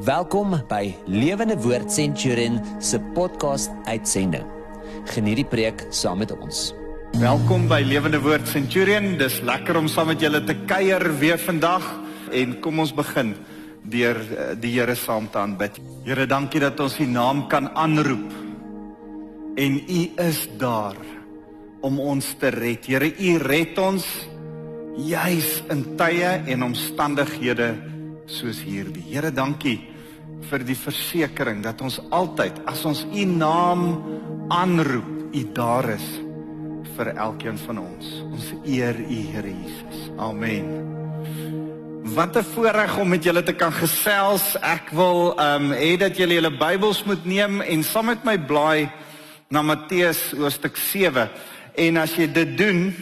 Welkom by Lewende Woord Centurion se podcast uitsending. Geniet die preek saam met ons. Welkom by Lewende Woord Centurion. Dis lekker om saam met julle te kuier weer vandag en kom ons begin deur eh, die Here saam te aanbid. Here, dankie dat ons U naam kan aanroep. En U is daar om ons te red. Here, U red ons juis in tye en omstandighede soos hierdie. Here, dankie vir die versekering dat ons altyd as ons u naam aanroep, u daar is vir elkeen van ons. Ons eer u Here Jesus. Amen. Wat 'n voorreg om met julle te kan gesels. Ek wil ehm um, hê dat julle julle Bybels moet neem en saam met my blaai na Matteus hoofstuk 7. En as jy dit doen,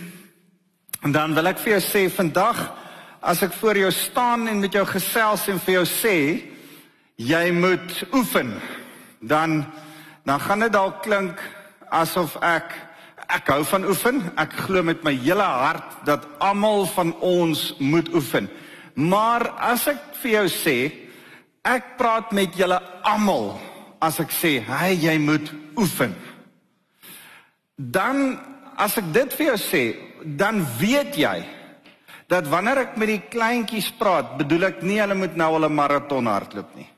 dan wil ek vir jou sê vandag as ek voor jou staan en met jou gesels en vir jou sê jy moet oefen dan dan gaan dit dalk klink asof ek ek hou van oefen. Ek glo met my hele hart dat almal van ons moet oefen. Maar as ek vir jou sê ek praat met julle almal as ek sê hey jy moet oefen. Dan as ek dit vir jou sê dan weet jy dat wanneer ek met die kleintjies praat bedoel ek nie hulle moet nou al 'n maraton hardloop nie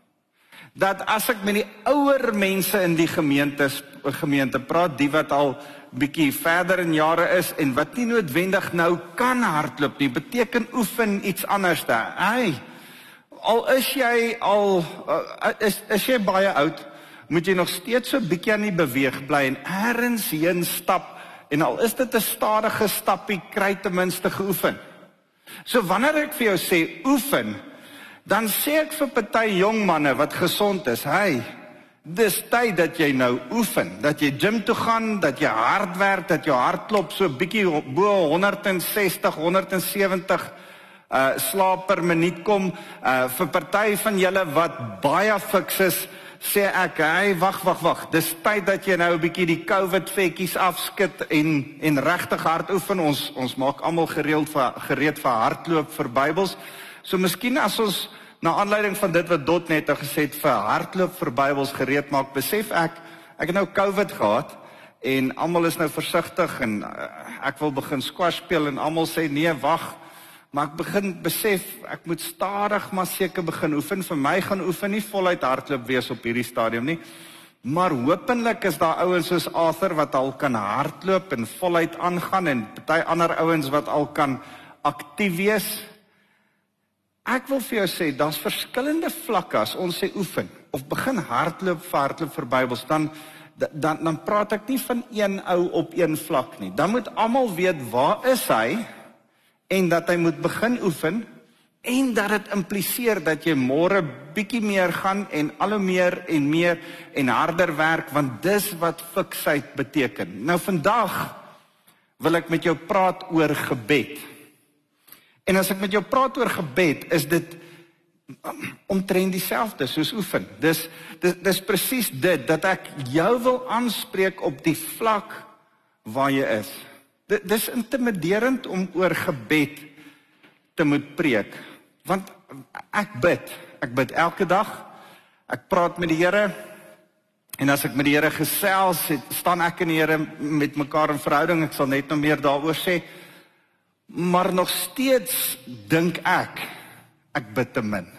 dat as ek met die ouer mense in die gemeente gemeente praat, die wat al bietjie verder in jare is en wat nie noodwendig nou kan hardloop nie, beteken oefen iets anders daar. Hey, al is jy al uh, is is jy baie oud, moet jy nog steeds so bietjie aan die beweeg bly en ergens heen stap en al is dit 'n stadige stappie, kry ten minste geoefen. So wanneer ek vir jou sê oefen, dan sê ek vir party jong manne wat gesond is, hey, dis tyd dat jy nou oefen, dat jy gym toe gaan, dat jy hard werk, dat jou hart klop so bietjie bo 160, 170 uh slaap per minuut kom. Uh vir party van julle wat baie fiks is, sê ek, hey, wag, wag, wag. Dis tyd dat jy nou 'n bietjie die COVID vetjies afskud en en regtig hard oefen. Ons ons maak almal gereeld vir gereed vir hardloop vir Bybels. So miskien as ons na aanleiding van dit wat Dot net nou gesê het vir hardloop vir Bybels gereed maak, besef ek ek het nou COVID gehad en almal is nou versigtig en uh, ek wil begin squash speel en almal sê nee, wag. Maar ek begin besef ek moet stadig maar seker begin oefen. Vir my gaan oefen nie voluit hardloop wees op hierdie stadium nie. Maar hopelik is daar ouens soos Arthur wat al kan hardloop en voluit aangaan en party ander ouens wat al kan aktief wees Ek wil vir jou sê daar's verskillende vlakke as ons sê oefen of begin hardloop, hardloop vir Bybels dan dan dan praat ek nie van een ou op een vlak nie. Dan moet almal weet waar is hy en dat hy moet begin oefen en dat dit impliseer dat jy môre bietjie meer gaan en al hoe meer en meer en harder werk want dis wat fiksheid beteken. Nou vandag wil ek met jou praat oor gebed. En as ek met jou praat oor gebed, is dit omtrent dieselfde soos oefen. Dis dis dis presies dit dat ek jou wil aanspreek op die vlak waar jy is. Dit dis intimiderend om oor gebed te moet preek. Want ek bid, ek bid elke dag. Ek praat met die Here. En as ek met die Here gesels, het, staan ek en die Here met mekaar in verhouding. Ek sal net nog meer daaroor sê. Maar nog steeds dink ek ek bid te min.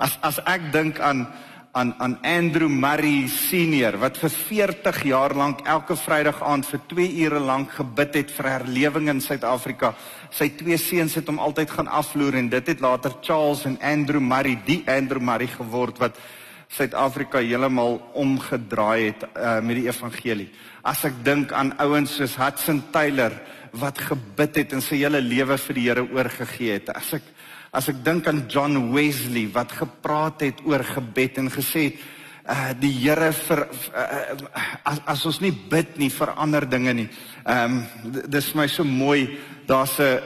As as ek dink aan aan aan Andrew Murray senior wat vir 40 jaar lank elke Vrydag aand vir 2 ure lank gebid het vir herlewing in Suid-Afrika. Sy twee seuns het hom altyd gaan afloer en dit het later Charles en Andrew Murray, die Andrew Murray geword wat Suid-Afrika heeltemal omgedraai het uh, met die evangelie. As ek dink aan ouens soos Hudson Taylor wat gebid het en sy hele lewe vir die Here oorgegee het. As ek as ek dink aan John Wesley wat gepraat het oor gebed en gesê het uh die Here vir uh, as as ons nie bid nie vir ander dinge nie. Ehm um, dis my so mooi. Daar's 'n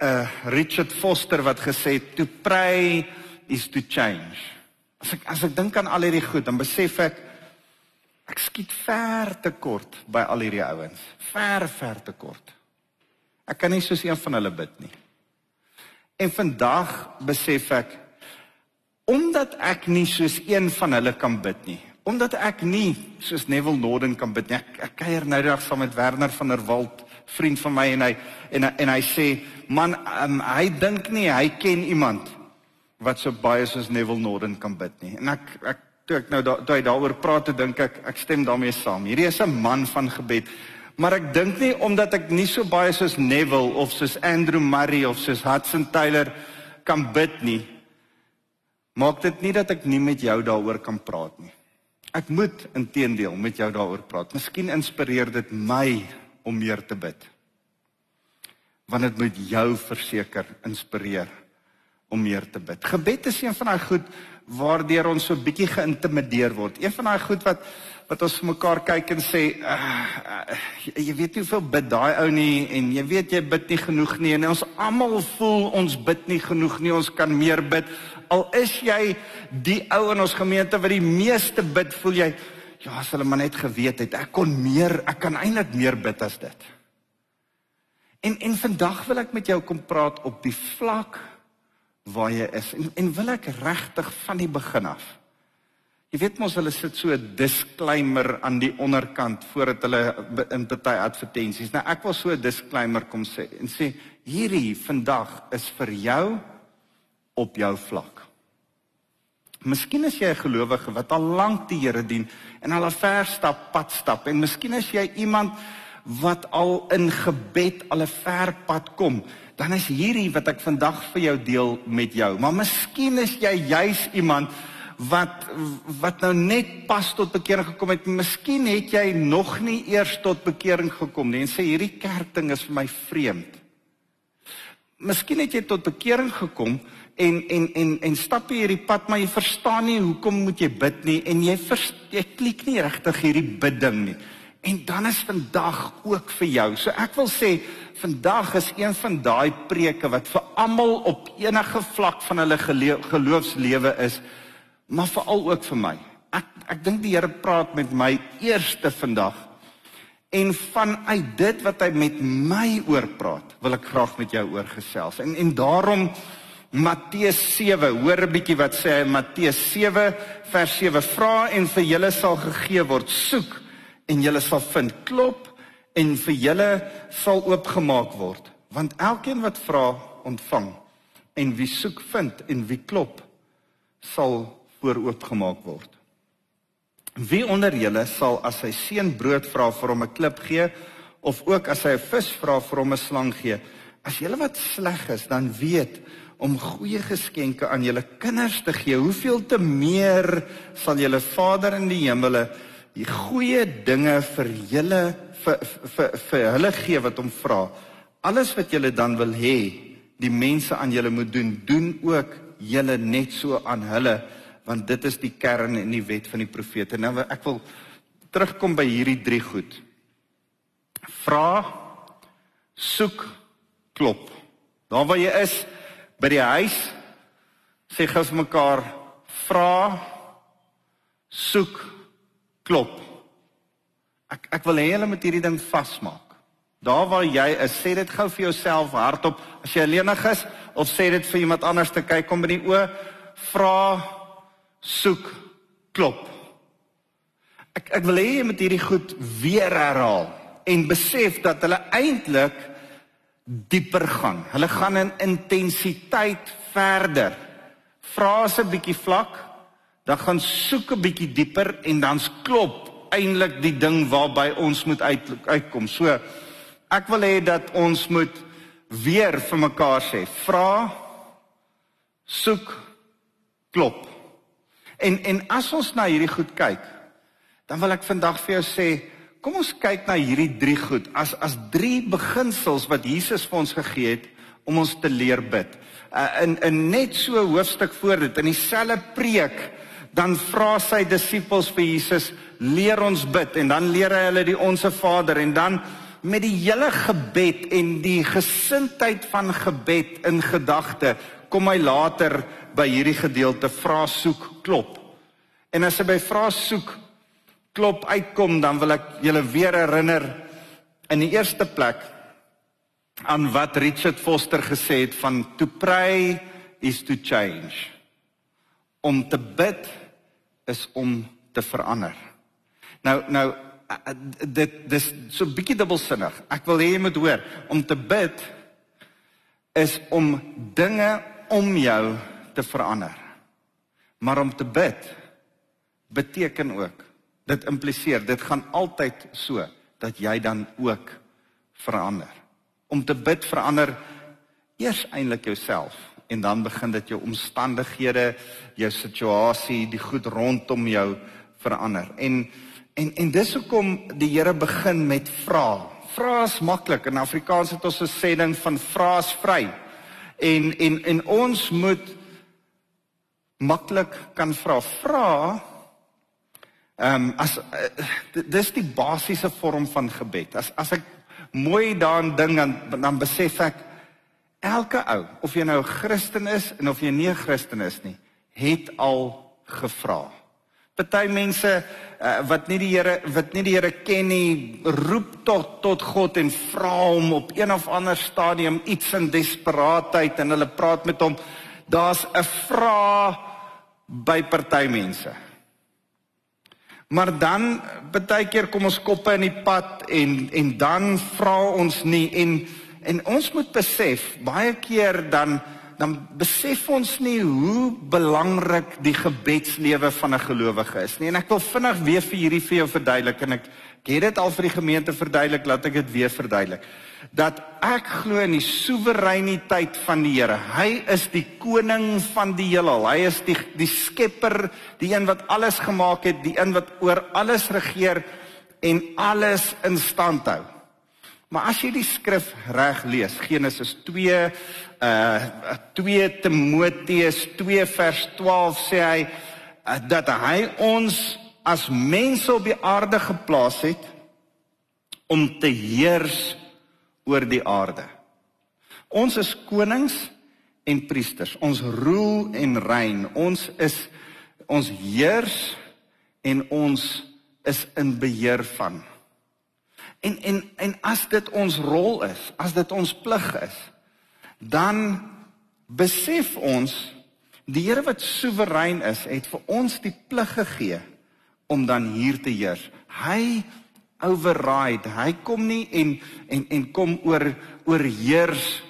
'n Richard Foster wat gesê het to pray is to change. As ek as ek dink aan al hierdie goed, dan besef ek ek skiet ver te kort by al hierdie ouens. Ver ver te kort. Ek kan nie soos een van hulle bid nie. En vandag besef ek omdat ek nie soos een van hulle kan bid nie. Omdat ek nie soos Neville Norden kan bid nie. Ek, ek kuier nou dag saam met Werner van der Walt, vriend van my en hy en en hy sê, "Man, um, hy dink nie hy ken iemand wat so baie soos Neville Norden kan bid nie." En ek ek toe ek nou da, toe hy daaroor praat, toe dink ek ek stem daarmee saam. Hierdie is 'n man van gebed. Maar ek dink nie omdat ek nie so baie soos Neville of soos Andrew Murray of soos Hudson Taylor kan bid nie, maak dit nie dat ek nie met jou daaroor kan praat nie. Ek moet inteendeel met jou daaroor praat. Miskien inspireer dit my om meer te bid. Want dit moet jou verseker inspireer om meer te bid. Gebed is een van daai goed waardeur ons so bietjie geïntimideer word. Een van daai goed wat wat ons vir mekaar kyk en sê uh, uh, jy weet nie hoeveel bid daai ou nie en jy weet jy bid nie genoeg nie en ons almal voel ons bid nie genoeg nie ons kan meer bid al is jy die ou in ons gemeente wat die meeste bid voel jy ja as hulle maar net geweet het ek kon meer ek kan eintlik meer bid as dit en en vandag wil ek met jou kom praat op die vlak waar jy is en en wil ek regtig van die begin af. Jy weet mos hulle sit so 'n disclaimer aan die onderkant voordat hulle in party advertensies. Nou ek wil so 'n disclaimer kom sê en sê hierdie vandag is vir jou op jou vlak. Miskien is jy 'n gelowige wat al lank die Here dien en al 'n ver stap pad stap en miskien is jy iemand wat al in gebed al 'n ver pad kom dan is hierdie wat ek vandag vir jou deel met jou. Maar miskien is jy juis iemand wat wat nou net pas tot bekering gekom het. Miskien het jy nog nie eers tot bekering gekom nie en sê hierdie kerkding is vir my vreemd. Miskien het jy tot bekering gekom en en en en stap jy hierdie pad maar jy verstaan nie hoekom moet jy bid nie en jy verst, jy klik nie regtig hierdie bidding nie. En dan is vandag ook vir jou. So ek wil sê vandag is een van daai preke wat vir almal op enige vlak van hulle geloofslewe is, maar veral ook vir my. Ek ek dink die Here praat met my eerste vandag. En vanuit dit wat hy met my oor praat, wil ek graag met jou oor gesels. En en daarom Matteus 7, hoor 'n bietjie wat sê hy Matteus 7 vers 7: Vra en vir julle sal gegee word, soek en julle sal vind, klop en vir julle sal oopgemaak word want elkeen wat vra ontvang en wie soek vind en wie klop sal vooroopgemaak word. Wie onder julle sal as sy seun brood vra vir hom 'n klip gee of ook as hy 'n vis vra vir hom 'n slang gee? As julle wat sleg is dan weet om goeie geskenke aan julle kinders te gee hoeveel te meer sal julle Vader in die hemele die goeie dinge vir julle vir vir vir hulle gee wat hom vra. Alles wat julle dan wil hê, die mense aan julle moet doen, doen ook julle net so aan hulle, want dit is die kern en die wet van die profete. Nou ek wil terugkom by hierdie drie goed. Vra, soek, klop. Daar waar jy is, by die huis, sê gou vir mekaar, vra, soek, klop. Ek ek wil hê julle moet hierdie ding vasmaak. Daar waar jy is, sê dit gou vir jouself hardop as jy alleenig is of sê dit vir iemand anders te kyk kom by die oë, vra, soek, klop. Ek ek wil hê jy moet hierdie goed weer herhaal en besef dat hulle eintlik dieper gaan. Hulle gaan in intensiteit verder. Vra 'n bietjie vlak, dan gaan soek 'n bietjie dieper en dan's klop eintlik die ding waarby ons moet uit, uitkom. So ek wil hê dat ons moet weer vir mekaar sê: vra, soek, klop. En en as ons na hierdie goed kyk, dan wil ek vandag vir jou sê, kom ons kyk na hierdie drie goed as as drie beginsels wat Jesus vir ons gegee het om ons te leer bid. Uh, in in net so hoofstuk voor dit in dieselfde preek dan vra sy disippels vir Jesus leer ons bid en dan leer hy hulle die onsse Vader en dan met die hele gebed en die gesindheid van gebed in gedagte kom hy later by hierdie gedeelte vra soek klop. En as hy by vra soek klop uitkom dan wil ek julle weer herinner in die eerste plek aan wat Richard Foster gesê het van to pray is to change. Om te bid is om te verander. Nou nou dit dis so bietjie dubbelsinnig. Ek wil hê jy moet hoor, om te bid is om dinge om jou te verander. Maar om te bid beteken ook dit impliseer dit gaan altyd so dat jy dan ook verander. Om te bid verander eers eintlik jouself en dan begin dit jou omstandighede, jou situasie, die goed rondom jou verander. En en en dis hoekom die Here begin met vra. Vra is maklik. In Afrikaans het ons 'n sê ding van vra is vry. En en en ons moet maklik kan vra. Vra ehm um, as uh, dis die basiese vorm van gebed. As as ek mooi daaraan dink dan dan besef ek elke ou, of jy nou 'n Christen is en of jy nie 'n Christen is nie, het al gevra. Party mense uh, wat nie die Here wat nie die Here ken nie, roep tot tot God en vra hom op een of ander stadium iets in desperaatheid en hulle praat met hom. Daar's 'n vra by party mense. Maar dan baie keer kom ons koppe in die pad en en dan vra ons nie en en ons moet besef baie keer dan dan besef ons nie hoe belangrik die gebedslewe van 'n gelowige is nie. En ek wil vinnig weer vir hierdie vir jou verduidelik en ek, ek het dit al vir die gemeente verduidelik, laat ek dit weer verduidelik. Dat ek glo in die soewereiniteit van die Here. Hy is die koning van die heelal. Hy is die die skepper, die een wat alles gemaak het, die een wat oor alles regeer en alles in stand hou. Maar as jy die skrif reg lees, Genesis 2 uh 2 Timoteus 2 vers 12 sê hy uh, dat hy ons as mense op die aarde geplaas het om te heers oor die aarde. Ons is konings en priesters. Ons roel en rein. Ons is ons heers en ons is in beheer van En en en as dit ons rol is, as dit ons plig is, dan besef ons die Here wat soewerein is, het vir ons die plig gegee om dan hier te heers. Hy override. Hy kom nie en en en kom oor oorheers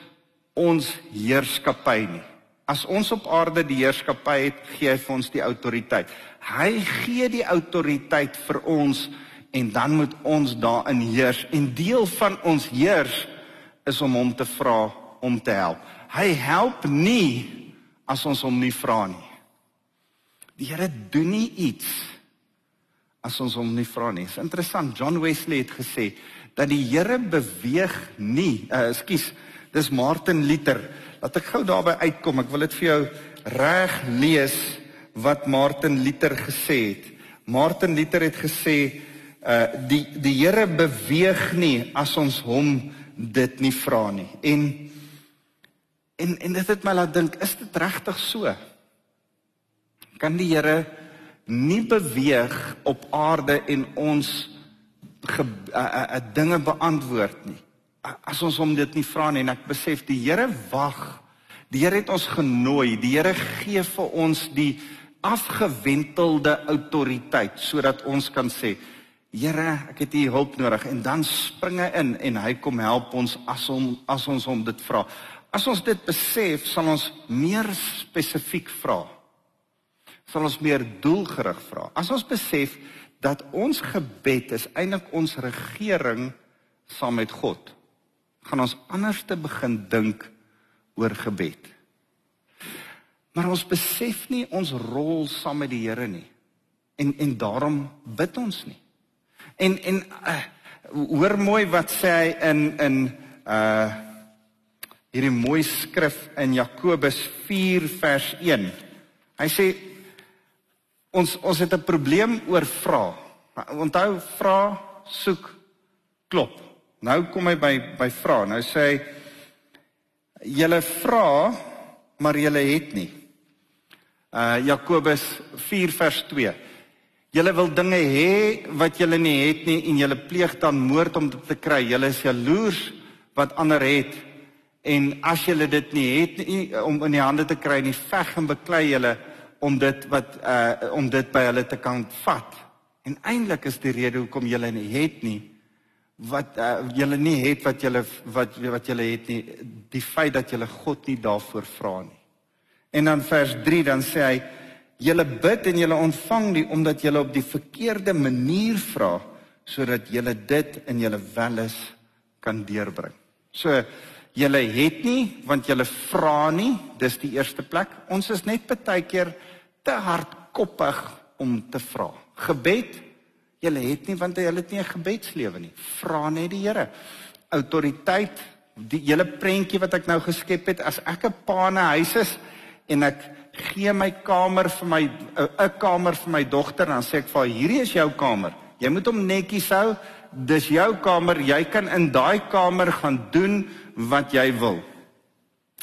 ons heerskappy nie. As ons op aarde die heerskappy het, gee hy vir ons die autoriteit. Hy gee die autoriteit vir ons en dan moet ons daarin heers en deel van ons heers is om hom te vra om te help. Hy help nie as ons hom nie vra nie. Die Here doen nie iets as ons hom nie vra nie. Dit is interessant. John Wesley het gesê dat die Here beweeg nie. Uh, Ekskuus, dis Martin Luther. Laat ek gou daarby uitkom. Ek wil dit vir jou reg lees wat Martin Luther gesê het. Martin Luther het gesê uh die die Here beweeg nie as ons hom dit nie vra nie. En en en dit het my laat dink, is dit regtig so? Kan die Here nie beweeg op aarde en ons ge, uh, uh, uh, dinge beantwoord nie as ons hom dit nie vra nie en ek besef die Here wag. Die Here het ons genooi. Die Here gee vir ons die afgewentelde autoriteit sodat ons kan sê Here, ek het U hulp nodig en dan spring hy in en hy kom help ons as hom as ons hom dit vra. As ons dit besef, sal ons meer spesifiek vra. Sal ons meer doelgerig vra. As ons besef dat ons gebed is eintlik ons regering saam met God, gaan ons anders te begin dink oor gebed. Maar ons besef nie ons rol saam met die Here nie. En en daarom bid ons nie. En en uh, hoor mooi wat sê hy in in uh hierdie mooi skrif in Jakobus 4 vers 1. Hy sê ons ons het 'n probleem oor vra. Onthou vra, soek, klop. Nou kom hy by by vra. Nou sê hy julle vra, maar julle het nie. Uh Jakobus 4 vers 2. Julle wil dinge hê wat julle nie het nie en julle pleeg dan moord om dit te kry. Julle is jaloers wat ander het en as julle dit nie het nie om in die hande te kry nie, veg en beklei julle om dit wat uh om dit by hulle te kan vat. En eintlik is die rede hoekom julle nie het nie wat uh, julle nie het wat julle wat wat julle het nie die feit dat julle God nie daarvoor vra nie. En dan vers 3 dan sê hy julle bid en julle ontvang nie omdat julle op die verkeerde manier vra sodat julle dit in julle welis kan deurbring. So julle het nie want julle vra nie, dis die eerste plek. Ons is net baie keer te hardkoppig om te vra. Gebed, julle het nie want julle het nie 'n gebedslewe nie. Vra net die Here. Autoriteit, die hele prentjie wat ek nou geskep het, as ek 'n pa in 'n huis is en ek gee my kamer vir my 'n kamer vir my dogter, dan sê ek vir haar, hierdie is jou kamer. Jy moet hom netjies hou. Dis jou kamer. Jy kan in daai kamer gaan doen wat jy wil.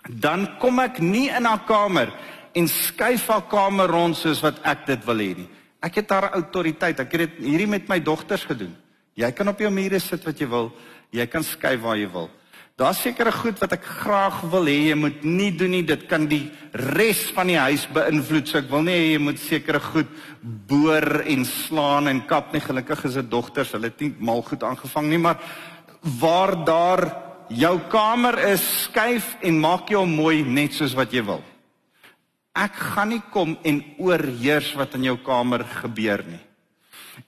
Dan kom ek nie in haar kamer en skuif haar kamer rond soos wat ek dit wil hê nie. Ek het haar autoriteit. Ek het dit hierdie met my dogters gedoen. Jy kan op jou mure sit wat jy wil. Jy kan skuif waar jy wil. Daar's sekere goed wat ek graag wil hê jy moet nie doen nie. Dit kan die res van die huis beïnvloed. So ek wil nie hê jy moet sekere goed boor en slaan en kap nie. Gelukkig is dit dogters, hulle het nie mal goed aangevang nie, maar waar daar jou kamer is, skuif en maak jou mooi net soos wat jy wil. Ek gaan nie kom en oorheers wat in jou kamer gebeur nie.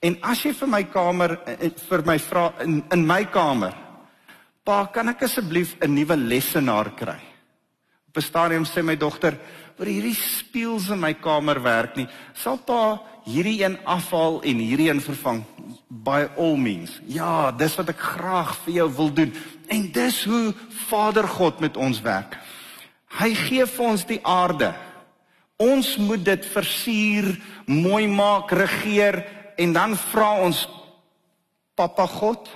En as jy vir my kamer eh, vir my vra in in my kamer Pa, kan ek asseblief 'n nuwe lesenaar kry? Op 'n stadium sê my dogter, "Oor hierdie spieëls in my kamer werk nie. Sal pa hierdie een afhaal en hierdie een vervang by all means?" Ja, dis wat ek graag vir jou wil doen. En dis hoe Vader God met ons werk. Hy gee vir ons die aarde. Ons moet dit versier, mooi maak, regeer en dan vra ons Papa God,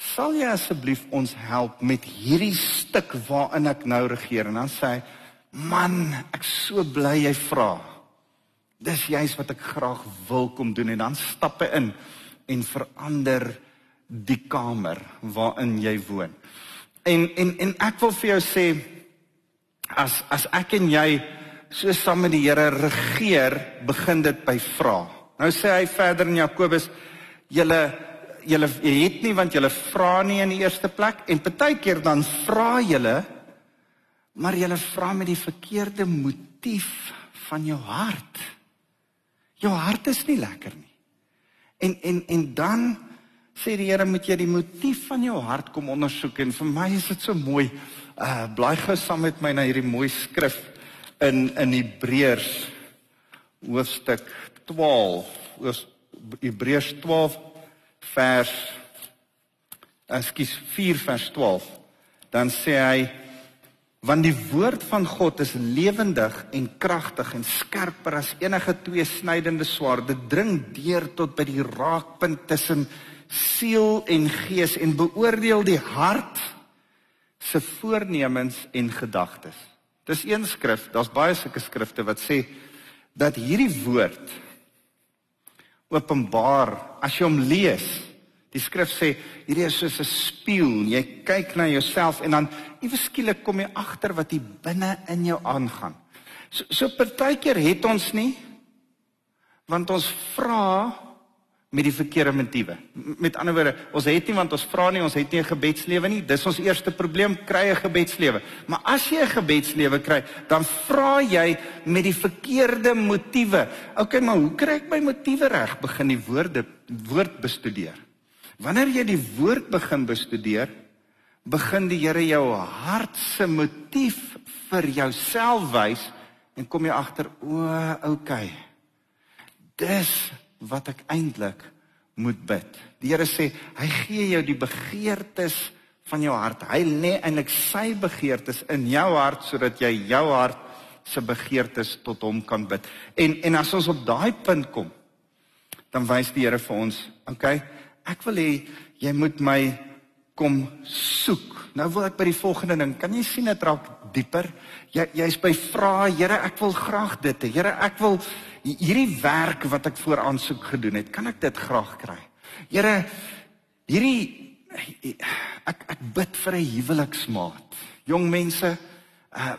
sal jy asseblief ons help met hierdie stuk waarin ek nou regeer? En dan sê hy man ek so bly jy vra. Dis juist wat ek graag wil kom doen. En dan stap hy in en verander die kamer waarin jy woon. En en en ek wil vir jou sê as as ek en jy so saam met die Here regeer begin dit by vra nou sê hy verder in Jakobus julle julle het nie want julle vra nie in die eerste plek en partykeer dan vra julle maar julle vra met die verkeerde motief van jou hart. Jou hart is nie lekker nie. En en en dan sê die Here moet jy die motief van jou hart kom ondersoek en vir my is dit so mooi. Uh blaai gou saam met my na hierdie mooi skrif in in Hebreërs hoofstuk 12. Hebreërs 12 vers ekskuus 4 vers 12 dan sê hy want die woord van God is lewendig en kragtig en skerper as enige tweesnydende swaard dit dring deur tot by die raakpunt tussen siel en gees en beoordeel die hart se voornemens en gedagtes. Dis een skrif daar's baie sulke skrifte wat sê dat hierdie woord openbaar as jy hom lees. Die skrif sê hierdie is soos 'n spieël. Jy kyk na jouself en dan iewes skielik kom jy agter wat hier binne in jou aangaan. So so partykeer het ons nie want ons vra met die verkeerde motiewe. Met ander woorde, ons het nie want ons vra nie, ons het nie 'n gebedslewe nie. Dis ons eerste probleem, kry 'n gebedslewe. Maar as jy 'n gebedslewe kry, dan vra jy met die verkeerde motiewe. OK, maar hoe kry ek my motiewe reg? Begin die woorde woord bestudeer. Wanneer jy die woord begin bestudeer, begin die Here jou hart se motief vir jouself wys en kom jy agter, o, OK. Dis wat ek eintlik moet bid. Die Here sê hy gee jou die begeertes van jou hart. Hy lê eintlik sy begeertes in jou hart sodat jy jou hart se begeertes tot hom kan bid. En en as ons op daai punt kom, dan wys die Here vir ons, okay, ek wil hê jy moet my kom soek. Nou wil ek by die volgende ding. Kan jy sien dit raak dieper? Jy jy's by vra, Here, ek wil graag dit hê. Here, ek wil hierdie werk wat ek voor aansoek gedoen het, kan ek dit graag kry? Here, hierdie ek ek bid vir 'n huweliksmaat. Jong mense, Uh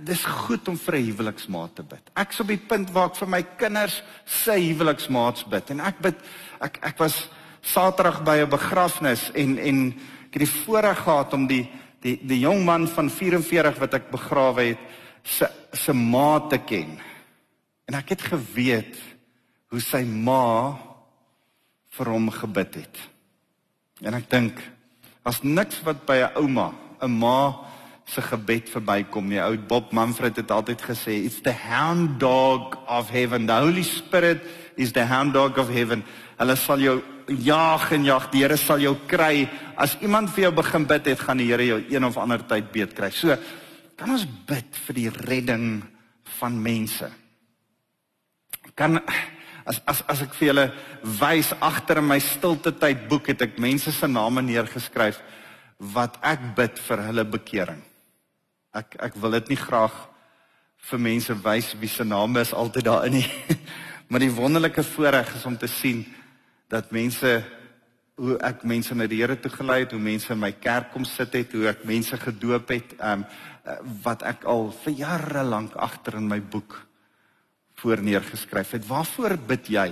dis goed om vir 'n huweliksmaat te bid. Ek's op die punt waar ek vir my kinders se huweliksmaats bid en ek bid ek ek was Saterdag by 'n begrafnis en en ek het die voorreg gehad om die die die jong man van 44 wat ek begrawe het se se ma te ken. En ek het geweet hoe sy ma vir hom gebid het. En ek dink as niks wat by 'n ouma, 'n ma se gebed verbykom nie. Ou Bob Manfred het altyd gesê, "It's the hound dog of heaven. The Holy Spirit is the hound dog of heaven." Hulle sal jou jaag en jaag. Die Here sal jou kry. As iemand vir jou begin bid het, gaan die Here jou een of ander tyd beet kry. So, kan ons bid vir die redding van mense? Kan as as as ek vir julle wys agter in my stilte tyd boek het ek mense se name neergeskryf wat ek bid vir hulle bekering. Ek ek wil dit nie graag vir mense wys wie se name is altyd daarin nie. maar die wonderlike voorreg is om te sien dat mense hoe ek mense na die Here toe gelei het, hoe mense in my kerk kom sit het, hoe ek mense gedoop het, ehm um, wat ek al vir jare lank agter in my boek voorneergeskryf het. Waarvoor bid jy?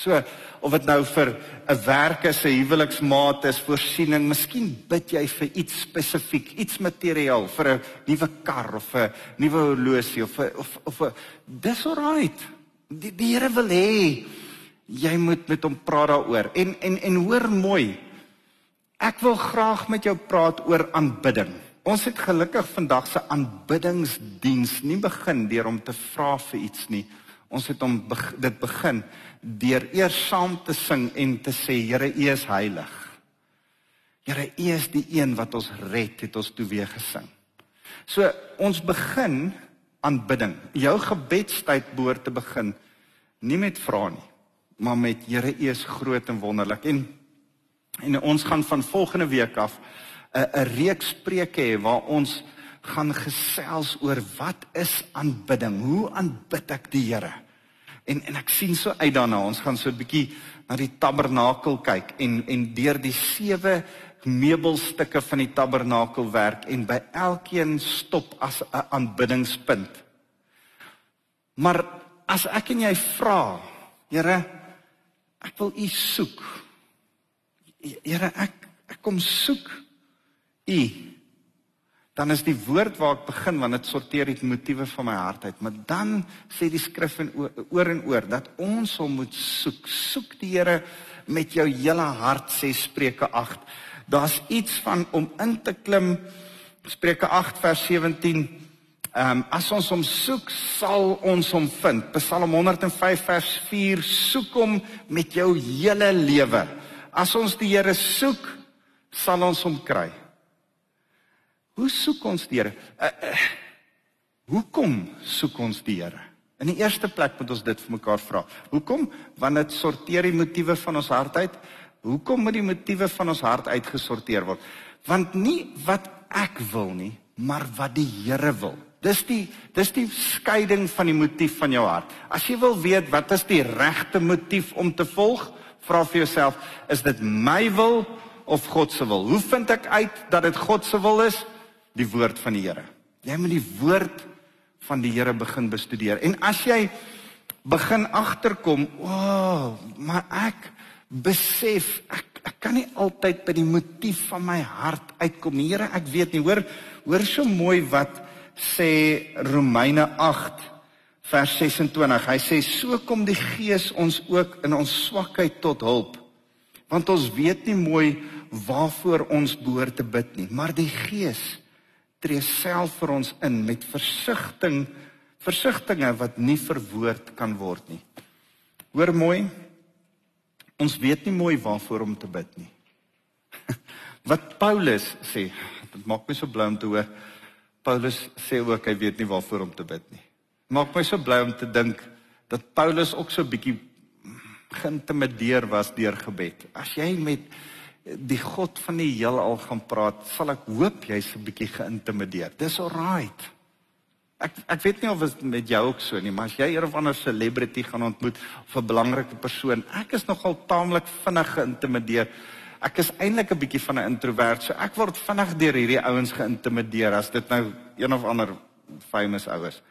So of dit nou vir 'n werk is, 'n huweliksmaat is, voorsiening, miskien bid jy vir iets spesifiek, iets materiaal vir 'n nuwe kar of 'n nuwe horlosie of 'n of of 'n dis alright. Die die Here wil hê jy moet met hom praat daaroor. En en en hoor mooi. Ek wil graag met jou praat oor aanbidding. Ons het gelukkig vandag se aanbiddingsdiens nie begin deur om te vra vir iets nie. Ons het om dit begin deur eers saam te sing en te sê Here U is heilig. Here U is die een wat ons red, het ons toe weer gesing. So ons begin aanbidding. Jou gebedstyd behoort te begin nie met vra nie, maar met Here U is groot en wonderlik. En en ons gaan van volgende week af 'n 'n reeks preke hê waar ons gaan gesels oor wat is aanbidding? Hoe aanbid ek die Here? En en ek sien so uit daarna. Ons gaan so 'n bietjie na die tabernakel kyk en en deur die sewe meubelstukke van die tabernakel werk en by elkeen stop as 'n aanbiddingspunt. Maar as ek en jy vra, Here, ek wil U soek. Here, ek ek kom soek U dan is die woord waar ek begin want dit sorteer die motiewe van my hart uit. Maar dan sê die skrif en oor en oor dat ons hom moet soek. Soek die Here met jou hele hart sê Spreuke 8. Daar's iets van om in te klim Spreuke 8 vers 17. Ehm um, as ons hom soek, sal ons hom vind. Psalm 105 vers 4 soek hom met jou hele lewe. As ons die Here soek, sal ons hom kry. Hoe soek ons die Here? Uh, uh, hoekom soek ons die Here? In die eerste plek moet ons dit vir mekaar vra. Hoekom? Want dit sorteer die motiewe van ons hart uit. Hoekom moet die motiewe van ons hart uitgesorteer word? Want nie wat ek wil nie, maar wat die Here wil. Dis die dis die skeiding van die motief van jou hart. As jy wil weet wat is die regte motief om te volg, vra vir jouself, is dit my wil of God se wil? Hoe vind ek uit dat dit God se wil is? Die woord van die Here. Jy moet die woord van die Here begin bestudeer. En as jy begin agterkom, o, oh, maar ek besef ek ek kan nie altyd by die motief van my hart uitkom. Here, ek weet nie. Hoor, hoor so mooi wat sê Romeine 8 vers 26. Hy sê so kom die Gees ons ook in ons swakheid tot hulp. Want ons weet nie mooi waarvoor ons behoort te bid nie, maar die Gees tree self vir ons in met versigtiging versigtinge wat nie verwoord kan word nie. Hoor mooi. Ons weet nie mooi waarvoor om te bid nie. Wat Paulus sê, dit maak my so bly om te hoor. Paulus sê ook hy weet nie waarvoor om te bid nie. Maak my so bly om te dink dat Paulus ook so bietjie geïntimideer was deur gebed. As jy met die God van die heelal gaan praat, sal ek hoop jy's 'n bietjie geïntimideer. Dis alright. Ek ek weet nie of dit met jou ook so nie, maar as jy 'n of ander celebrity gaan ontmoet of 'n belangrike persoon, ek is nogal taamlik vinnig geïntimideer ek is eintlik 'n bietjie van 'n introwert. So ek word vinnig deur hierdie ouens geïntimideer as dit nou een of ander famous ouers.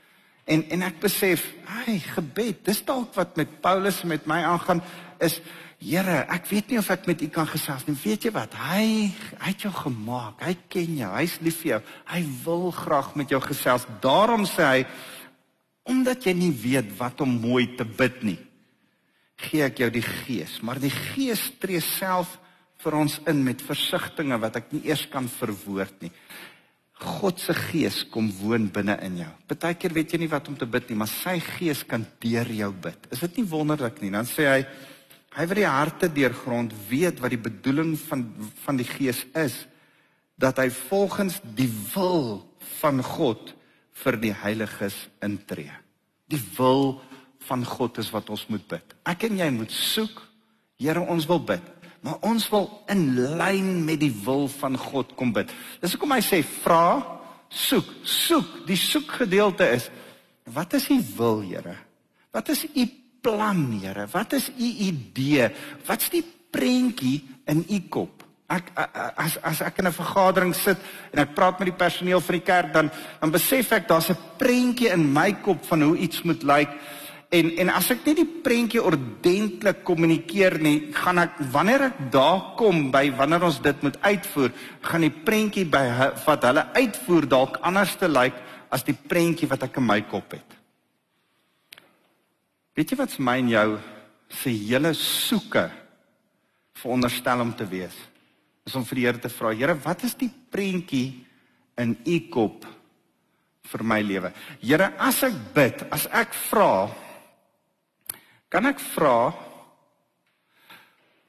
En en ek besef, hy gebed, dis dalk wat met Paulus en met my aangaan is Here, ek weet nie of ek met u kan gesels nie. Weet jy wat? Hy hy het jou gemaak. Hy ken jou. Hy's lief vir jou. Hy wil graag met jou gesels. Daarom sê hy omdat jy nie weet wat om mooi te bid nie, gee ek jou die gees, maar die gees tree self vir ons in met versigtings wat ek nie eers kan verwoord nie. God se gees kom woon binne in jou. Partykeer weet jy nie wat om te bid nie, maar sy gees kan deur jou bid. Is dit nie wonderlik nie? Dan sê hy hy wat die harte deurgrond weet wat die bedoeling van van die gees is dat hy volgens die wil van God vir die heiliges intree. Die wil van God is wat ons moet bid. Ek en jy moet soek. Here, ons wil bid, maar ons wil in lyn met die wil van God kom bid. Dis hoekom hy sê vra, soek, soek. Die soek gedeelte is wat is u wil, Here? Wat is u plan, Here? Wat is u idee? Wat's die prentjie in u kop? Ek as as ek in 'n vergadering sit en ek praat met die personeel van die kerk dan dan besef ek daar's 'n prentjie in my kop van hoe iets moet lyk en en as ek nie die prentjie ordentlik kommunikeer nie, gaan ek wanneer ek daar kom by wanneer ons dit moet uitvoer, gaan die prentjie by wat hulle uitvoer dalk anders te lyk as die prentjie wat ek in my kop het. Weet jy wat's my en jou se hele soeke veronderstel om te wees? is om vir die Here te vra, Here, wat is die prentjie in u kop vir my lewe? Here, as ek bid, as ek vra, kan ek vra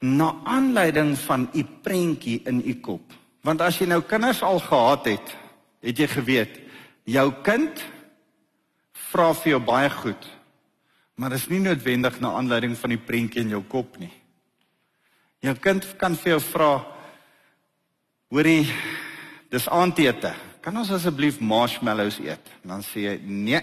na aanleiding van u prentjie in u kop? Want as jy nou kinders al gehad het, het jy geweet, jou kind vra vir jou baie goed. Maar dit is nie noodwendig na aanleiding van die prentjie in jou kop nie. Jou kind kan vir jou vra, Hoorie, dis aandete. Kan ons asseblief marshmallows eet? En dan sê jy, nee,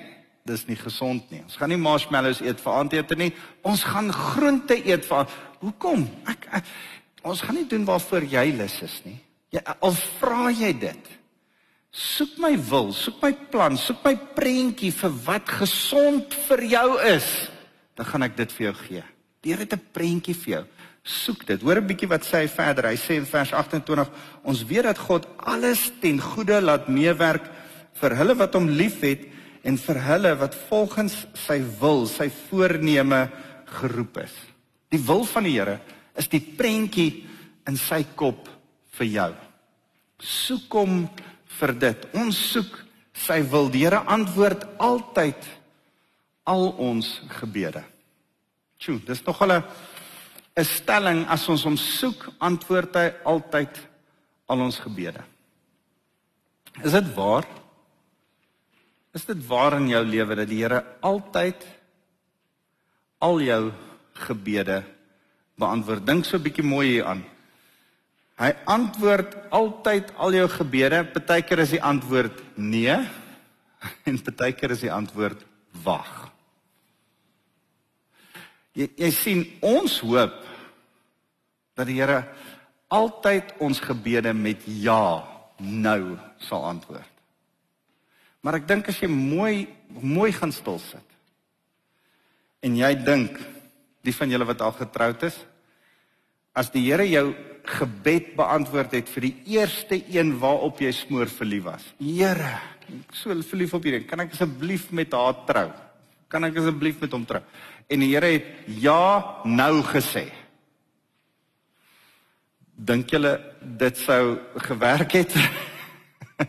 dis nie gesond nie. Ons gaan nie marshmallows eet vir aandete nie. Ons gaan groente eet vir Hoekom? Ek, ek ons gaan nie doen waarvoor jy lus is nie. Jy al vra jy dit. Soek my wil, soek my plan, soek my prentjie vir wat gesond vir jou is, dan gaan ek dit vir jou gee. Die Here het 'n prentjie vir jou soek dit. Hoor 'n bietjie wat sê hy verder. Hy sê in vers 28: Ons weet dat God alles ten goeie laat meewerk vir hulle wat hom liefhet en vir hulle wat volgens sy wil, sy voorneme geroep is. Die wil van die Here is die prentjie in sy kop vir jou. Soek hom vir dit. Ons soek sy wil. Die Here antwoord altyd al ons gebede. Tjoe, dis nog 'n 'n stelling as ons hom soek, antwoord hy altyd al ons gebede. Is dit waar? Is dit waar in jou lewe dat die Here altyd al jou gebede beantwoord? Dink so 'n bietjie mooi hier aan. Hy antwoord altyd al jou gebede. Partykeer is die antwoord nee en partykeer is die antwoord wag. Jy, jy sien ons hoop dat die Here altyd ons gebede met ja nou sal antwoord. Maar ek dink as jy mooi mooi gaan stil sit en jy dink die van julle wat al getroud is as die Here jou gebed beantwoord het vir die eerste een waarop jy smoor verlief was. Here, ek so verlief op hierdie, kan ek asseblief met haar trou? Kan ek asseblief met hom trou? En die Here het ja nou gesê. Dink julle dit sou gewerk het?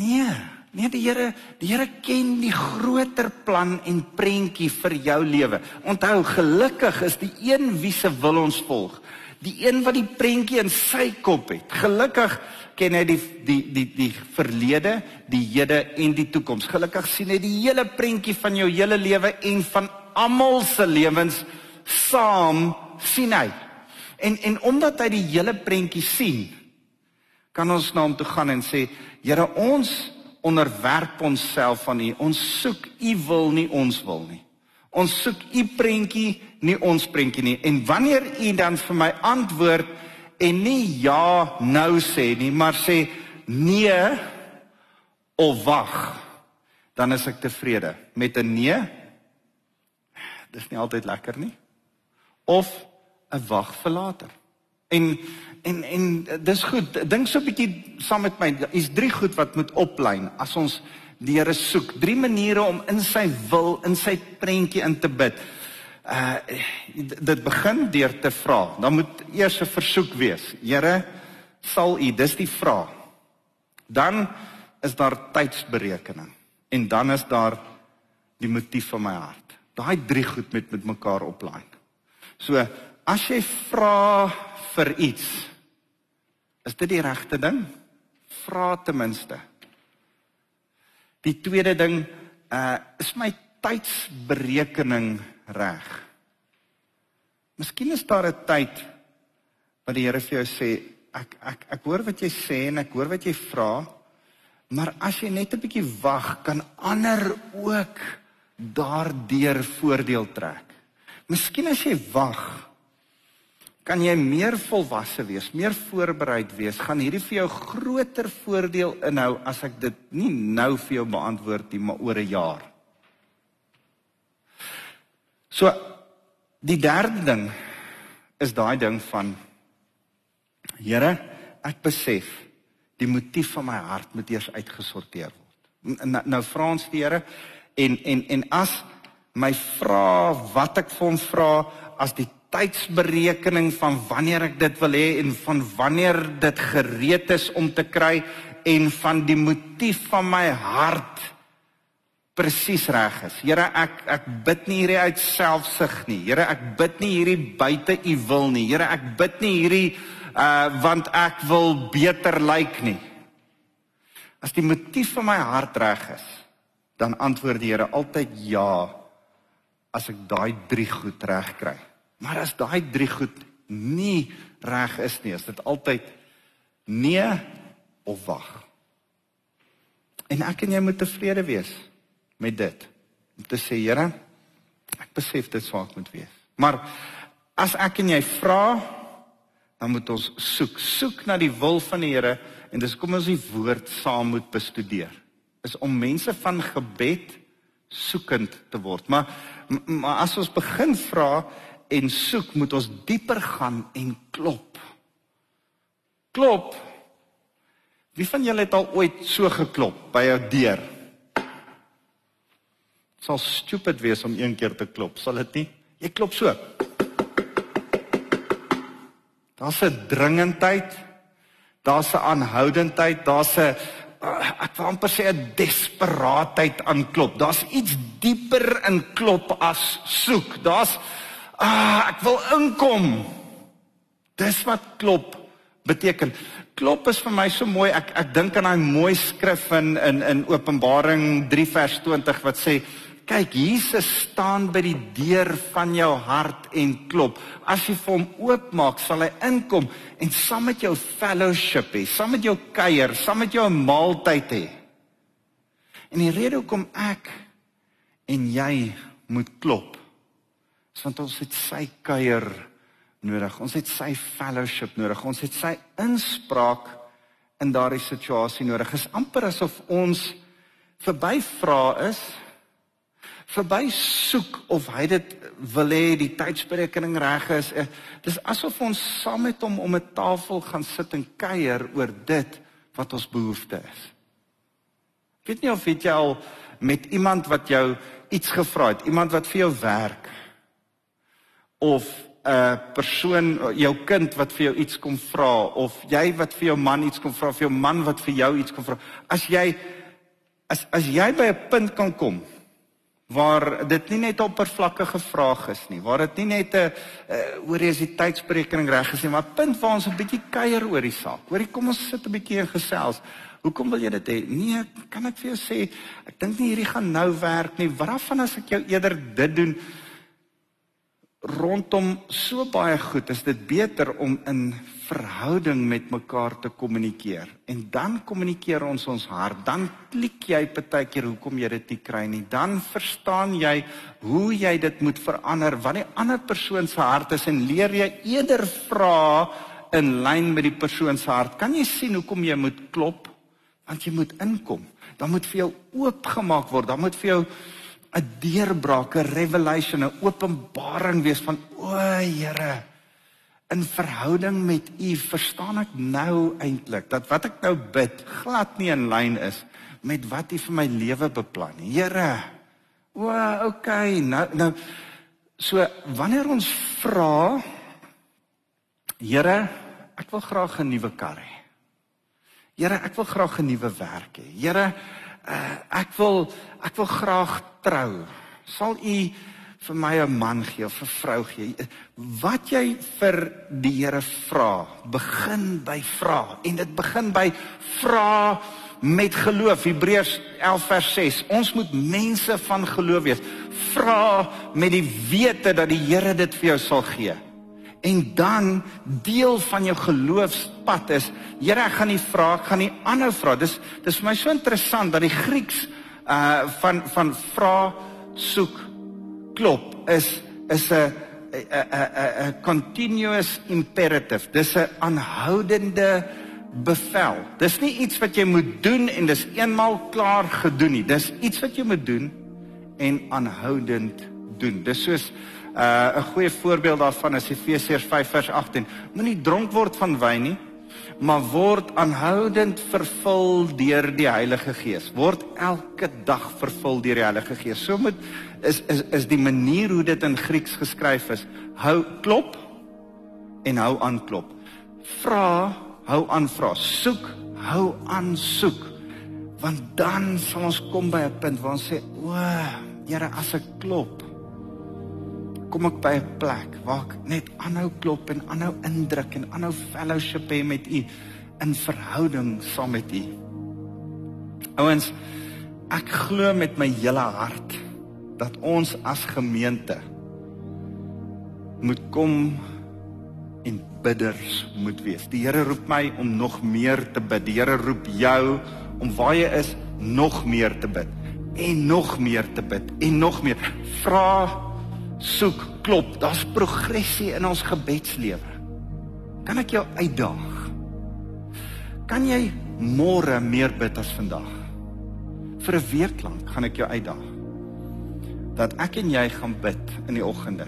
nee, nee die Here, die Here ken die groter plan en prentjie vir jou lewe. Onthou, gelukkig is die een wie se wil ons volg. Die een wat die prentjie in sy kop het. Gelukkig ken hy die die die die verlede, die hede en die toekoms. Gelukkig sien hy die hele prentjie van jou hele lewe en van almal se lewens saam sien hy. En en omdat hy die hele prentjie sien, kan ons na hom toe gaan en sê, Here, ons onderwerp onsself aan U. Ons soek U wil nie ons wil nie. Ons soek U prentjie, nie ons prentjie nie. En wanneer U dan vir my antwoord en nie ja nou sê nie, maar sê nee of wag, dan is ek tevrede met 'n nee. Dis nie altyd lekker nie. Of 'n wag vir later. En en en dis goed. Dink so 'n bietjie saam met my. Is drie goed wat moet oplyn as ons die Here soek. Drie maniere om in sy wil, in sy prentjie in te bid. Uh dit begin deur te vra. Dan moet eers 'n versoek wees. Here, sal U, dis die vraag. Dan is daar tydsberekening en dan is daar die motief van my hart. Daai drie goed met met mekaar oplaai. So, as jy vra vir iets, is dit die regte ding? Vra ten minste. Die tweede ding, uh is my tydsberekening reg? Miskien is daar 'n tyd wat die Here vir jou sê, ek ek ek hoor wat jy sê en ek hoor wat jy vra, Maar as jy net 'n bietjie wag, kan ander ook daardeur voordeel trek. Miskien as jy wag, kan jy meer volwasse wees, meer voorbereid wees, gaan hierdie vir jou groter voordeel inhou as ek dit nie nou vir jou beantwoord nie, maar oor 'n jaar. So die derde ding is daai ding van Here, ek besef die motief van my hart moet eers uitgesorteer word. Nou, nou vra ons die Here en en en as my vra wat ek vir hom vra as die tydsberekening van wanneer ek dit wil hê en van wanneer dit gereed is om te kry en van die motief van my hart presies reg is. Here, ek ek bid nie hierdie uit selfsug nie. Here, ek bid nie hierdie buite u wil nie. Here, ek bid nie hierdie uh want ek wil beter lyk nie. As die motief van my hart reg is, dan antwoord die Here altyd ja as ek daai drie goed reg kry. Maar as daai drie goed nie reg is nie, is dit altyd nee of wag. En ek en jy moet tevrede wees met dit. Om te sê, Here, ek besef dit ek moet wees. Maar as ek en jy vra dan moet ons soek, soek na die wil van die Here en dis kom ons die woord saam moet bestudeer. Is om mense van gebed soekend te word. Maar maar as ons begin vra en soek, moet ons dieper gaan en klop. Klop. Wie van julle het al ooit so geklop by 'n deur? Dit sal stupid wees om een keer te klop, sal dit nie? Jy klop so. Daar's 'n dringendheid. Daar's 'n aanhoudendheid, daar's 'n uh, ek wil amper sê 'n desperaatheid aan klop. Daar's iets dieper in klop as soek. Daar's ah, ek wil inkom. Dis wat klop beteken. Klop is vir my so mooi. Ek ek dink aan daai mooi skrif in in in Openbaring 3 vers 20 wat sê Kyk, Jesus staan by die deur van jou hart en klop. As jy vir hom oopmaak, sal hy inkom en saam met jou fellowship hê, saam met jou kuier, saam met jou 'n maaltyd hê. En die rede hoekom ek en jy moet klop, want ons het sy kuier nodig. Ons het sy fellowship nodig. Ons het sy inspraak in daardie situasie nodig. Dit is amper asof ons verby vra is verby soek of hy dit wil hê die tydsberekening reg is. Eh, dis asof ons saam met hom om 'n tafel gaan sit en kuier oor dit wat ons behoefte is. Ek weet nie of jy al met iemand wat jou iets gevra het, iemand wat vir jou werk of 'n persoon, jou kind wat vir jou iets kom vra of jy wat vir jou man iets kom vra, vir jou man wat vir jou iets kom vra. As jy as as jy by 'n punt kan kom waar dit nie net oppervlakkige vrae is nie, waar dit nie net 'n uh, oor is die tydsberekening reg is nie, maar punt waar ons 'n bietjie kuier oor die saak. Hoorie, kom ons sit 'n bietjie en gesels. Hoekom wil jy dit hê? Nee, kan ek vir jou sê, ek dink nie hierdie gaan nou werk nie. Wat van as ek jou eerder dit doen? Rondom so baie goed is dit beter om in verhouding met mekaar te kommunikeer en dan kommunikeer ons ons hart dan klik jy partykeer hoekom jy dit nie kry nie dan verstaan jy hoe jy dit moet verander wat die ander persoon se hart is en leer jy eerder vra in lyn met die persoon se hart. Kan jy sien hoekom jy moet klop? Want jy moet inkom. Dan moet vir jou oopgemaak word. Dan moet vir jou 'n deurbraak, 'n revelation, 'n openbaring wees van o, Here. In verhouding met U verstaan ek nou eintlik dat wat ek nou bid glad nie in lyn is met wat U vir my lewe beplan nie. Here. O, okay. Nou nou so wanneer ons vra Here, ek wil graag 'n nuwe kar hê. Here, ek wil graag 'n nuwe werk hê. Here, uh, ek wil ek wil graag trou. Sal u vir my 'n man gee of 'n vrou gee? Wat jy vir die Here vra, begin by vra en dit begin by vra met geloof. Hebreërs 11 vers 6. Ons moet mense van geloof wees. Vra met die wete dat die Here dit vir jou sal gee. En dan deel van jou geloofspad is, Here, ek gaan nie vra, ek gaan nie aanhou vra. Dis dis vir my so interessant dat die Grieks uh van van vra, soek, klop is is 'n 'n 'n 'n continuous imperative. Dis 'n aanhoudende bevel. Dis nie iets wat jy moet doen en dis eenmal klaar gedoen nie. Dis iets wat jy moet doen en aanhoudend doen. Dis soos Uh 'n goeie voorbeeld daarvan is Efesiërs 5 vers 18. Moenie dronk word van wyn nie, maar word aanhoudend vervul deur die Heilige Gees. Word elke dag vervul deur die Heilige Gees. So moet is is is die manier hoe dit in Grieks geskryf is. Hou klop en hou aan klop. Vra, hou aan vra. Soek, hou aan soek. Want dan sal ons kom by 'n punt waar ons sê, "O, Here, as ek klop, kom ek by 'n plek waar ek net aanhou klop en aanhou indruk en aanhou fellowship hê met U in verhouding saam met U. Ouens, ek glo met my hele hart dat ons as gemeente moet kom en bidders moet wees. Die Here roep my om nog meer te bid. Die Here roep jou om waar jy is nog meer te bid en nog meer te bid en nog meer. Vra soek, klop, daar's progressie in ons gebedslewe. Kan ek jou uitdaag? Kan jy môre meer bid as vandag? Vir 'n week lank gaan ek jou uitdaag. Dat ek en jy gaan bid in die oggende.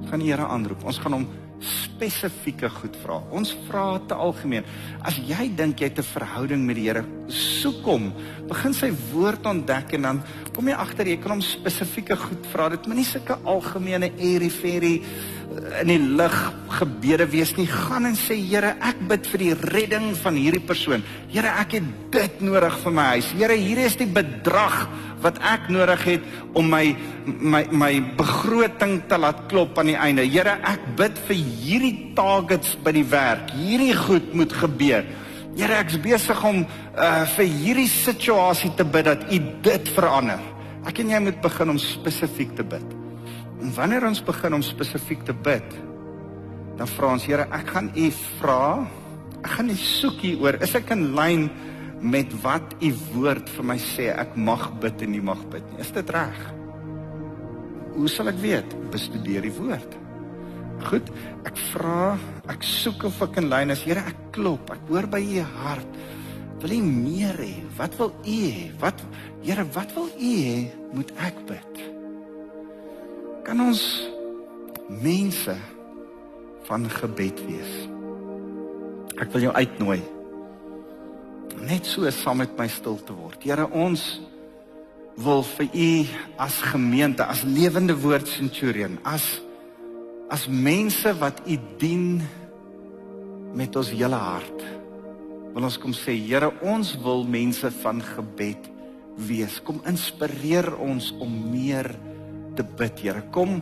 Ons gaan die Here aanroep. Ons gaan hom spesifieke goed vra. Ons vra te algemeen. As jy dink jy het 'n verhouding met die Here, soek hom. Begin sy woord ontdek en dan kom jy agter jy kan hom spesifieke goed vra. Dit moenie sulke algemene fairy eh, in die lug gebede wees nie. Gaan en sê Here, ek bid vir die redding van hierdie persoon. Here, ek het dit nodig vir my huis. Here, hier is die bedrag wat ek nodig het om my my my begroting te laat klop aan die einde. Here, ek bid vir hierdie targets by die werk. Hierdie goed moet gebeur. Here, ek's besig om uh vir hierdie situasie te bid dat U dit verander. Ek en jy moet begin om spesifiek te bid. En wanneer ons begin om spesifiek te bid, dan vra ons Here, ek gaan U vra, ek gaan U soek hier oor. Is ek in lyn met wat u woord vir my sê ek mag bid en nie mag bid nie. Is dit reg? Hoe sal ek weet? Bestudeer die woord. Goed, ek vra, ek soek of ek in lyn is. Here, ek klop. Ek hoor by u hart. Wil u meer hê? Wat wil u hê? Wat Here, wat wil u hê moet ek bid? Kan ons mense van gebed wees? Ek wil jou uitnooi net so saam met my stil te word. Here, ons wil vir u as gemeente, as lewende woord centurion, as as mense wat u dien met ons hele hart. Wil ons kom sê, Here, ons wil mense van gebed wees. Kom inspireer ons om meer te bid, Here. Kom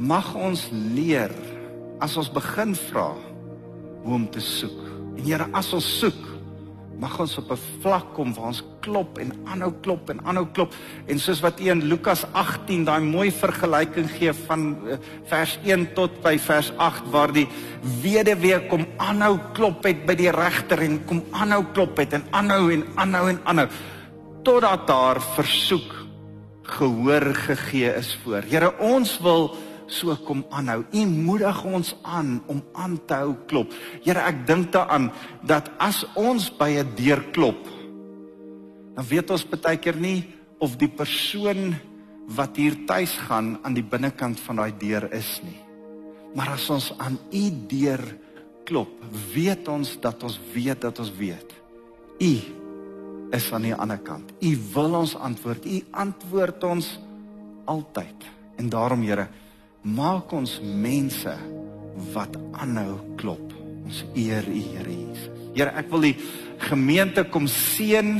mag ons leer as ons begin vra hoe om te soek. En Here, as ons soek, mag ons op 'n vlak kom waar ons klop en aanhou klop en aanhou klop en soos wat U in Lukas 18 daai mooi vergelyking gee van uh, vers 1 tot by vers 8 waar die weduwee kom aanhou klop het by die regter en kom aanhou klop het en aanhou en aanhou en aanhou totdat daar versoek gehoor gegee is voor. Here ons wil so kom aanhou. U moedig ons aan om aan te hou klop. Here, ek dink daaraan dat as ons by 'n deur klop, dan weet ons baie keer nie of die persoon wat hier tuis gaan aan die binnekant van daai deur is nie. Maar as ons aan u deur klop, weet ons dat ons weet dat ons weet. U is aan die ander kant. U wil ons antwoord. U antwoord ons altyd. En daarom Here, maak ons mense wat aanhou klop. Ons eer U, Here Jesus. Here, ek wil die gemeente kom seën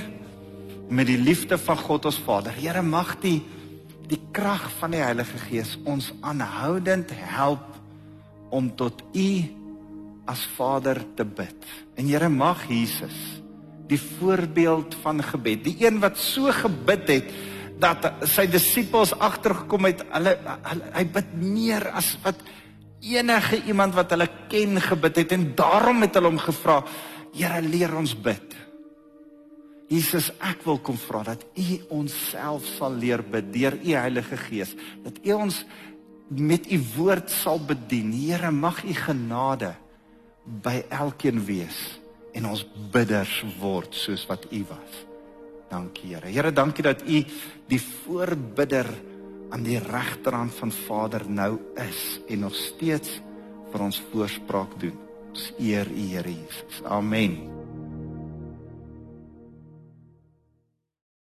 met die liefde van God ons Vader. Here, mag die die krag van die Heilige Gees ons aanhoudend help om tot U as Vader te bid. En Here, mag Jesus die voorbeeld van gebed. Die een wat so gebid het dat sy disippels agtergekom het, hulle, hulle hy bid meer as wat enige iemand wat hulle ken gebid het en daarom het hulle hom gevra, Here leer ons bid. Jesus, ek wil kom vra dat U ons self sal leer bid deur U Heilige Gees, dat U ons met U woord sal bedien. Here, mag U genade by elkeen wees en ons bidders word soos wat U was. Dankie Here. Here, dankie dat U die voorbidder aan die regterhand van Vader nou is en nog steeds vir ons voorspraak doen. Ons eer U Here Jesus. Amen.